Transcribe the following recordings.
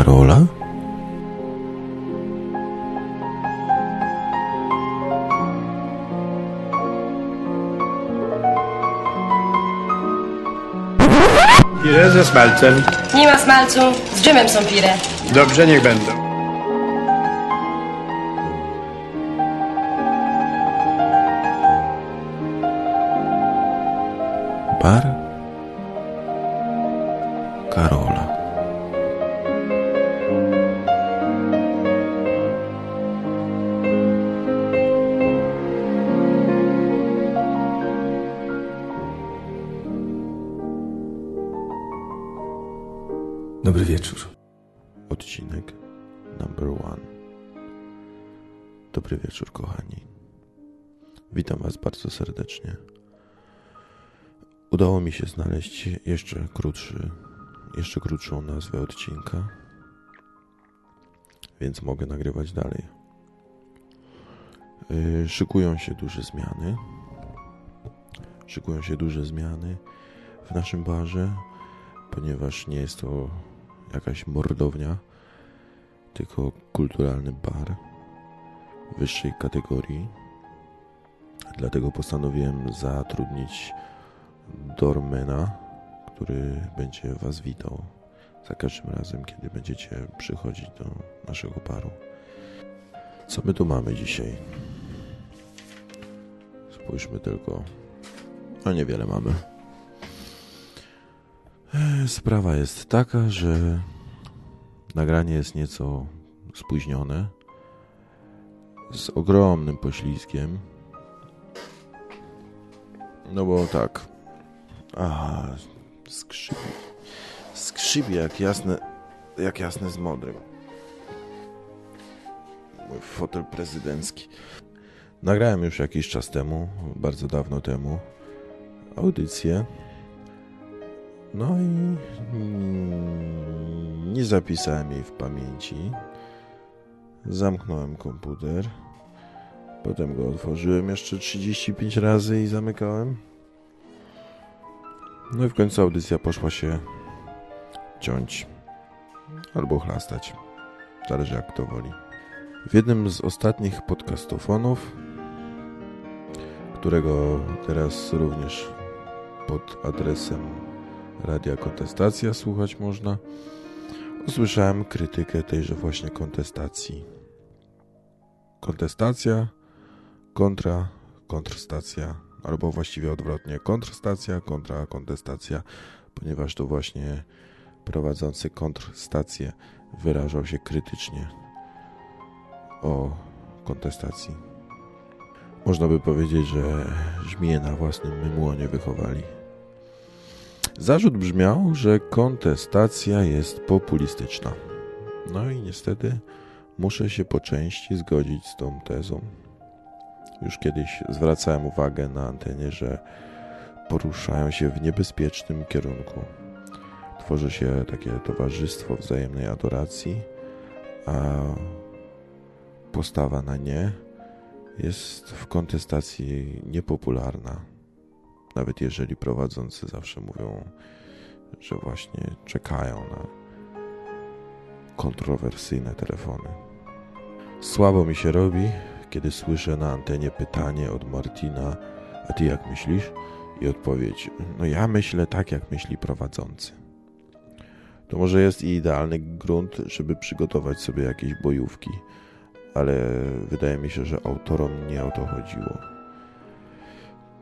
Karola? Pire ze smalcem. Nie ma smalcu, z dżemem są pire. Dobrze, niech będą. Bar Karola. Dobry wieczór. Odcinek number one. Dobry wieczór, kochani. Witam Was bardzo serdecznie. Udało mi się znaleźć jeszcze krótszy, jeszcze krótszą nazwę odcinka, więc mogę nagrywać dalej. Yy, Szykują się duże zmiany. Szykują się duże zmiany w naszym barze, ponieważ nie jest to jakaś mordownia, tylko kulturalny bar wyższej kategorii. Dlatego postanowiłem zatrudnić dormena, który będzie Was witał za każdym razem, kiedy będziecie przychodzić do naszego baru. Co my tu mamy dzisiaj? Spójrzmy tylko. No niewiele mamy. Sprawa jest taka, że nagranie jest nieco spóźnione. Z ogromnym poślizgiem. No bo tak, a, skrzypi. Skrzypi jak jasne, jak jasne z modrym. Mój fotel prezydencki. Nagrałem już jakiś czas temu, bardzo dawno temu, audycję. No i mm, nie zapisałem jej w pamięci. Zamknąłem komputer. Potem go otworzyłem jeszcze 35 razy i zamykałem. No i w końcu audycja poszła się ciąć albo chlastać. Zależy jak to woli. W jednym z ostatnich podcastofonów, którego teraz również pod adresem Radia Kontestacja słuchać można, usłyszałem krytykę tejże właśnie kontestacji. Kontestacja kontra kontrstacja albo właściwie odwrotnie, kontrstacja kontra kontestacja, ponieważ to właśnie prowadzący kontrstację wyrażał się krytycznie o kontestacji. Można by powiedzieć, że żmije na własnym mymłonie wychowali. Zarzut brzmiał, że kontestacja jest populistyczna. No i niestety muszę się po części zgodzić z tą tezą. Już kiedyś zwracałem uwagę na antenie, że poruszają się w niebezpiecznym kierunku. Tworzy się takie towarzystwo wzajemnej adoracji, a postawa na nie jest w kontestacji niepopularna. Nawet jeżeli prowadzący zawsze mówią, że właśnie czekają na kontrowersyjne telefony. Słabo mi się robi, kiedy słyszę na antenie pytanie od Martina, a ty jak myślisz? I odpowiedź, no ja myślę tak, jak myśli prowadzący. To może jest idealny grunt, żeby przygotować sobie jakieś bojówki, ale wydaje mi się, że autorom nie o to chodziło.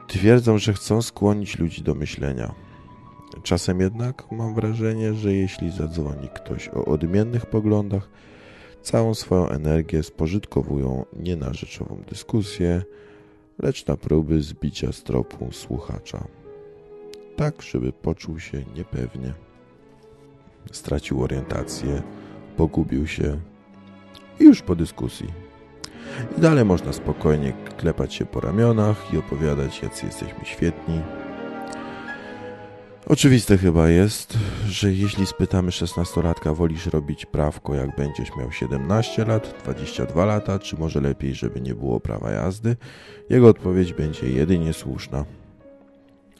Twierdzą, że chcą skłonić ludzi do myślenia. Czasem jednak mam wrażenie, że jeśli zadzwoni ktoś o odmiennych poglądach, całą swoją energię spożytkowują nie na rzeczową dyskusję, lecz na próby zbicia z tropu słuchacza. Tak, żeby poczuł się niepewnie. Stracił orientację, pogubił się i już po dyskusji. I dalej można spokojnie klepać się po ramionach i opowiadać, jacy jesteśmy świetni. Oczywiste chyba jest, że jeśli spytamy 16-latka, wolisz robić prawko, jak będziesz miał 17 lat, 22 lata, czy może lepiej, żeby nie było prawa jazdy, jego odpowiedź będzie jedynie słuszna.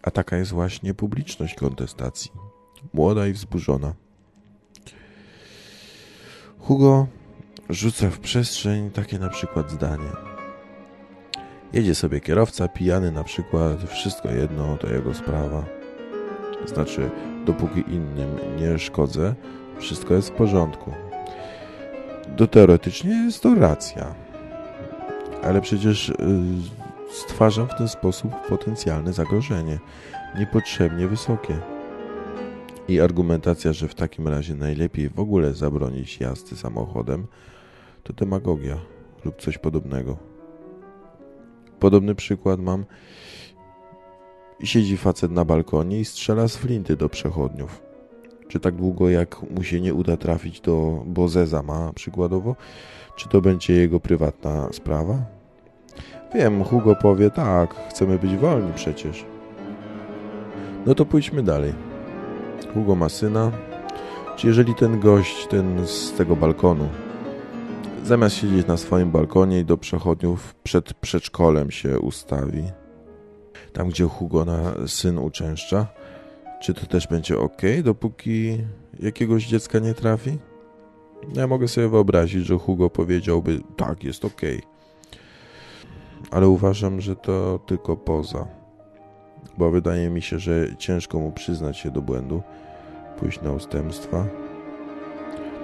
A taka jest właśnie publiczność kontestacji. Młoda i wzburzona. Hugo rzuca w przestrzeń takie na przykład zdanie. Jedzie sobie kierowca pijany na przykład, wszystko jedno, to jego sprawa. Znaczy, dopóki innym nie szkodzę, wszystko jest w porządku. To teoretycznie jest to racja. Ale przecież y, stwarzam w ten sposób potencjalne zagrożenie, niepotrzebnie wysokie. I argumentacja, że w takim razie najlepiej w ogóle zabronić jazdy samochodem, to demagogia lub coś podobnego. Podobny przykład mam. Siedzi facet na balkonie i strzela z flinty do przechodniów. Czy tak długo, jak mu się nie uda trafić do Bozeza ma przykładowo, czy to będzie jego prywatna sprawa? Wiem, Hugo powie, tak, chcemy być wolni przecież. No to pójdźmy dalej. Hugo ma syna. Czy jeżeli ten gość, ten z tego balkonu, zamiast siedzieć na swoim balkonie i do przechodniów przed przedszkolem się ustawi, tam gdzie Hugo na syn uczęszcza, czy to też będzie ok, dopóki jakiegoś dziecka nie trafi? Ja mogę sobie wyobrazić, że Hugo powiedziałby, tak, jest ok. Ale uważam, że to tylko poza. Bo wydaje mi się, że ciężko mu przyznać się do błędu, pójść na ustępstwa.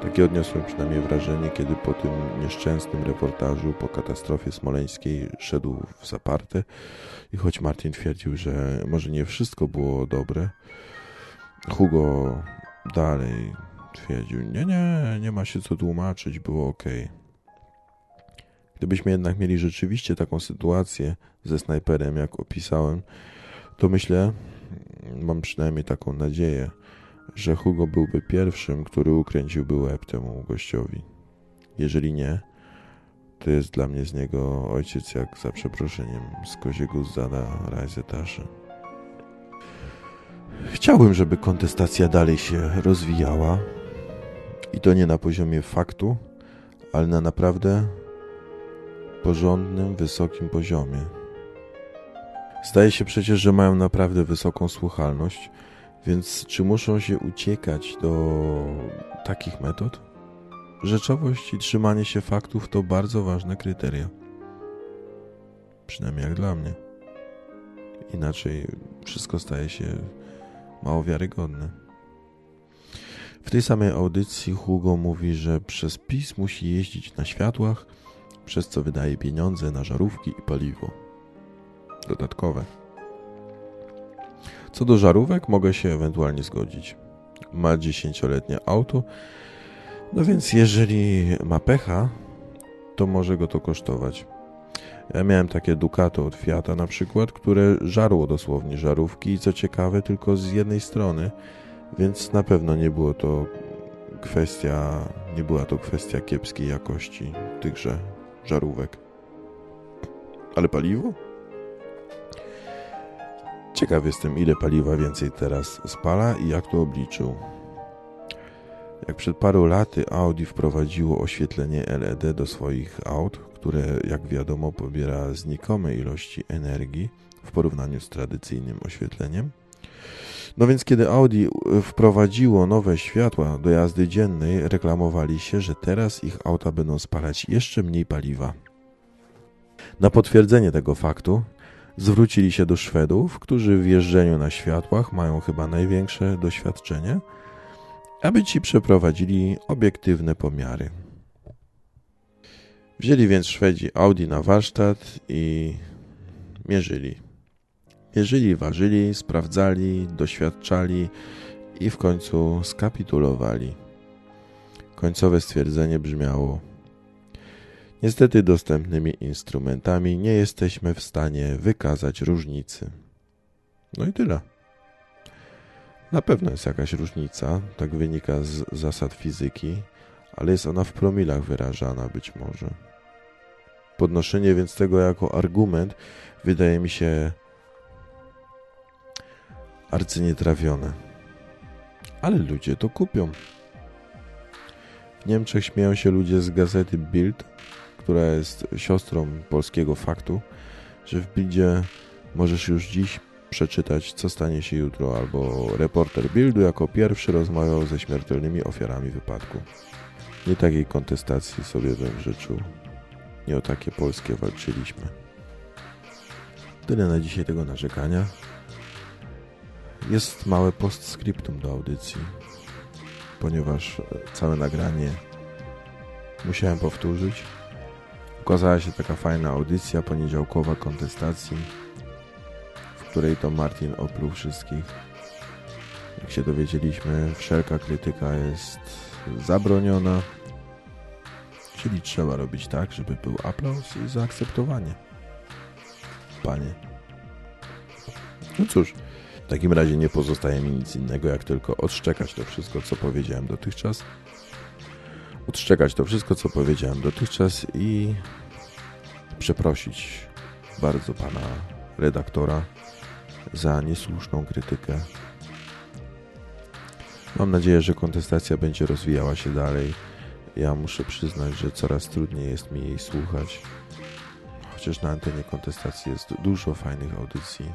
Takie odniosłem przynajmniej wrażenie, kiedy po tym nieszczęsnym reportażu po katastrofie smoleńskiej szedł w zaparte i choć Martin twierdził, że może nie wszystko było dobre, Hugo dalej twierdził, nie, nie, nie ma się co tłumaczyć, było ok. Gdybyśmy jednak mieli rzeczywiście taką sytuację ze snajperem, jak opisałem, to myślę, mam przynajmniej taką nadzieję, że Hugo byłby pierwszym, który ukręciłby łeb temu gościowi. Jeżeli nie, to jest dla mnie z niego ojciec jak za przeproszeniem z koziego zada Rajzetaszy. Chciałbym, żeby kontestacja dalej się rozwijała i to nie na poziomie faktu, ale na naprawdę porządnym, wysokim poziomie. Zdaje się przecież, że mają naprawdę wysoką słuchalność, więc czy muszą się uciekać do takich metod? Rzeczowość i trzymanie się faktów to bardzo ważne kryteria. Przynajmniej jak dla mnie. Inaczej wszystko staje się mało wiarygodne. W tej samej audycji Hugo mówi, że przez PiS musi jeździć na światłach, przez co wydaje pieniądze na żarówki i paliwo. Dodatkowe. Co do żarówek, mogę się ewentualnie zgodzić. Ma dziesięcioletnie auto, no więc jeżeli ma pecha, to może go to kosztować. Ja miałem takie Ducato od Fiata na przykład, które żarło dosłownie żarówki i co ciekawe tylko z jednej strony, więc na pewno nie było to kwestia, nie była to kwestia kiepskiej jakości tychże żarówek. Ale paliwo? Ciekaw jestem, ile paliwa więcej teraz spala i jak to obliczył. Jak przed paru laty Audi wprowadziło oświetlenie LED do swoich aut, które jak wiadomo pobiera znikome ilości energii w porównaniu z tradycyjnym oświetleniem. No więc kiedy Audi wprowadziło nowe światła do jazdy dziennej, reklamowali się, że teraz ich auta będą spalać jeszcze mniej paliwa. Na potwierdzenie tego faktu zwrócili się do Szwedów, którzy w jeżdżeniu na światłach mają chyba największe doświadczenie, aby ci przeprowadzili obiektywne pomiary. Wzięli więc Szwedzi Audi na warsztat i mierzyli. Mierzyli, ważyli, sprawdzali, doświadczali i w końcu skapitulowali. Końcowe stwierdzenie brzmiało: Niestety dostępnymi instrumentami nie jesteśmy w stanie wykazać różnicy. No i tyle. Na pewno jest jakaś różnica, tak wynika z zasad fizyki, ale jest ona w promilach wyrażana być może. Podnoszenie więc tego jako argument wydaje mi się arcynietrawione. Ale ludzie to kupią. W Niemczech śmieją się ludzie z gazety Bild, która jest siostrą polskiego faktu, że w Bildzie możesz już dziś przeczytać, co stanie się jutro, albo reporter Bildu jako pierwszy rozmawiał ze śmiertelnymi ofiarami wypadku. Nie takiej kontestacji sobie bym życzył. Nie o takie polskie walczyliśmy. Tyle na dzisiaj tego narzekania. Jest małe postscriptum do audycji, ponieważ całe nagranie musiałem powtórzyć. Ukazała się taka fajna audycja poniedziałkowa kontestacji, w której to Martin opluł wszystkich. Jak się dowiedzieliśmy, wszelka krytyka jest zabroniona, czyli trzeba robić tak, żeby był aplauz i zaakceptowanie. Panie. No cóż, w takim razie nie pozostaje mi nic innego, jak tylko odszczekać to wszystko, co powiedziałem dotychczas. Odszczekać to wszystko, co powiedziałem dotychczas i przeprosić bardzo pana redaktora za niesłuszną krytykę. Mam nadzieję, że kontestacja będzie rozwijała się dalej. Ja muszę przyznać, że coraz trudniej jest mi jej słuchać. Chociaż na antenie kontestacji jest dużo fajnych audycji.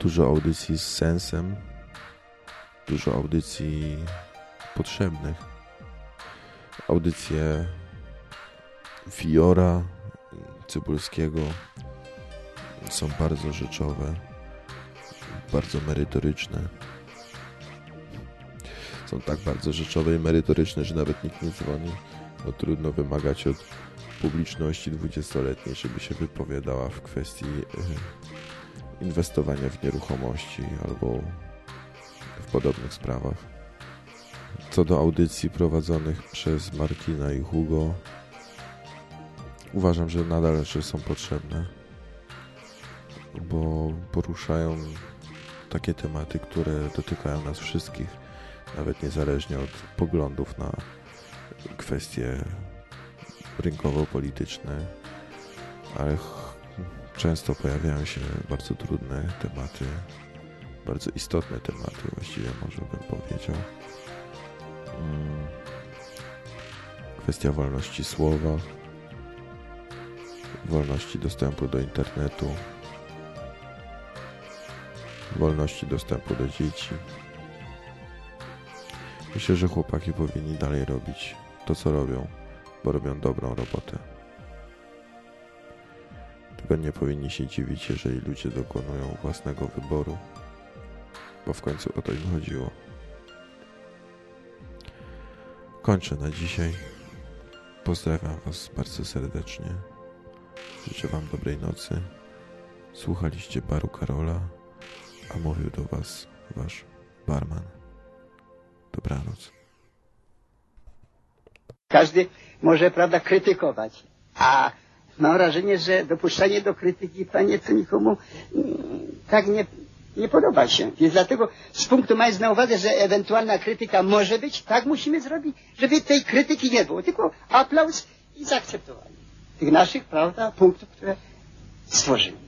Dużo audycji z sensem. Dużo audycji potrzebnych. Audycje Fiora, Cybulskiego są bardzo rzeczowe, bardzo merytoryczne. Są tak bardzo rzeczowe i merytoryczne, że nawet nikt nie dzwoni. No trudno wymagać od publiczności dwudziestoletniej, żeby się wypowiadała w kwestii y, inwestowania w nieruchomości albo w podobnych sprawach. Co do audycji prowadzonych przez Martina i Hugo, uważam, że nadal że są potrzebne, bo poruszają takie tematy, które dotykają nas wszystkich, nawet niezależnie od poglądów na kwestie rynkowo-polityczne, ale często pojawiają się bardzo trudne tematy, bardzo istotne tematy, właściwie może bym powiedział. Mm. Kwestia wolności słowa, wolności dostępu do internetu, wolności dostępu do dzieci. Myślę, że chłopaki powinni dalej robić to, co robią, bo robią dobrą robotę. Tylko nie powinni się dziwić, jeżeli ludzie dokonują własnego wyboru, bo w końcu o to im chodziło. Kończę na dzisiaj. Pozdrawiam Was bardzo serdecznie. Życzę Wam dobrej nocy. Słuchaliście baru Karola, a mówił do Was Wasz barman. Dobranoc. Każdy może, prawda, krytykować. A mam wrażenie, że dopuszczanie do krytyki, panie, to nikomu mm, tak nie, nie podoba się. Więc dlatego z punktu mając na uwadze, że ewentualna krytyka może być, tak musimy zrobić, żeby tej krytyki nie było, tylko aplauz i zaakceptowanie tych naszych, prawda, punktów, które stworzymy.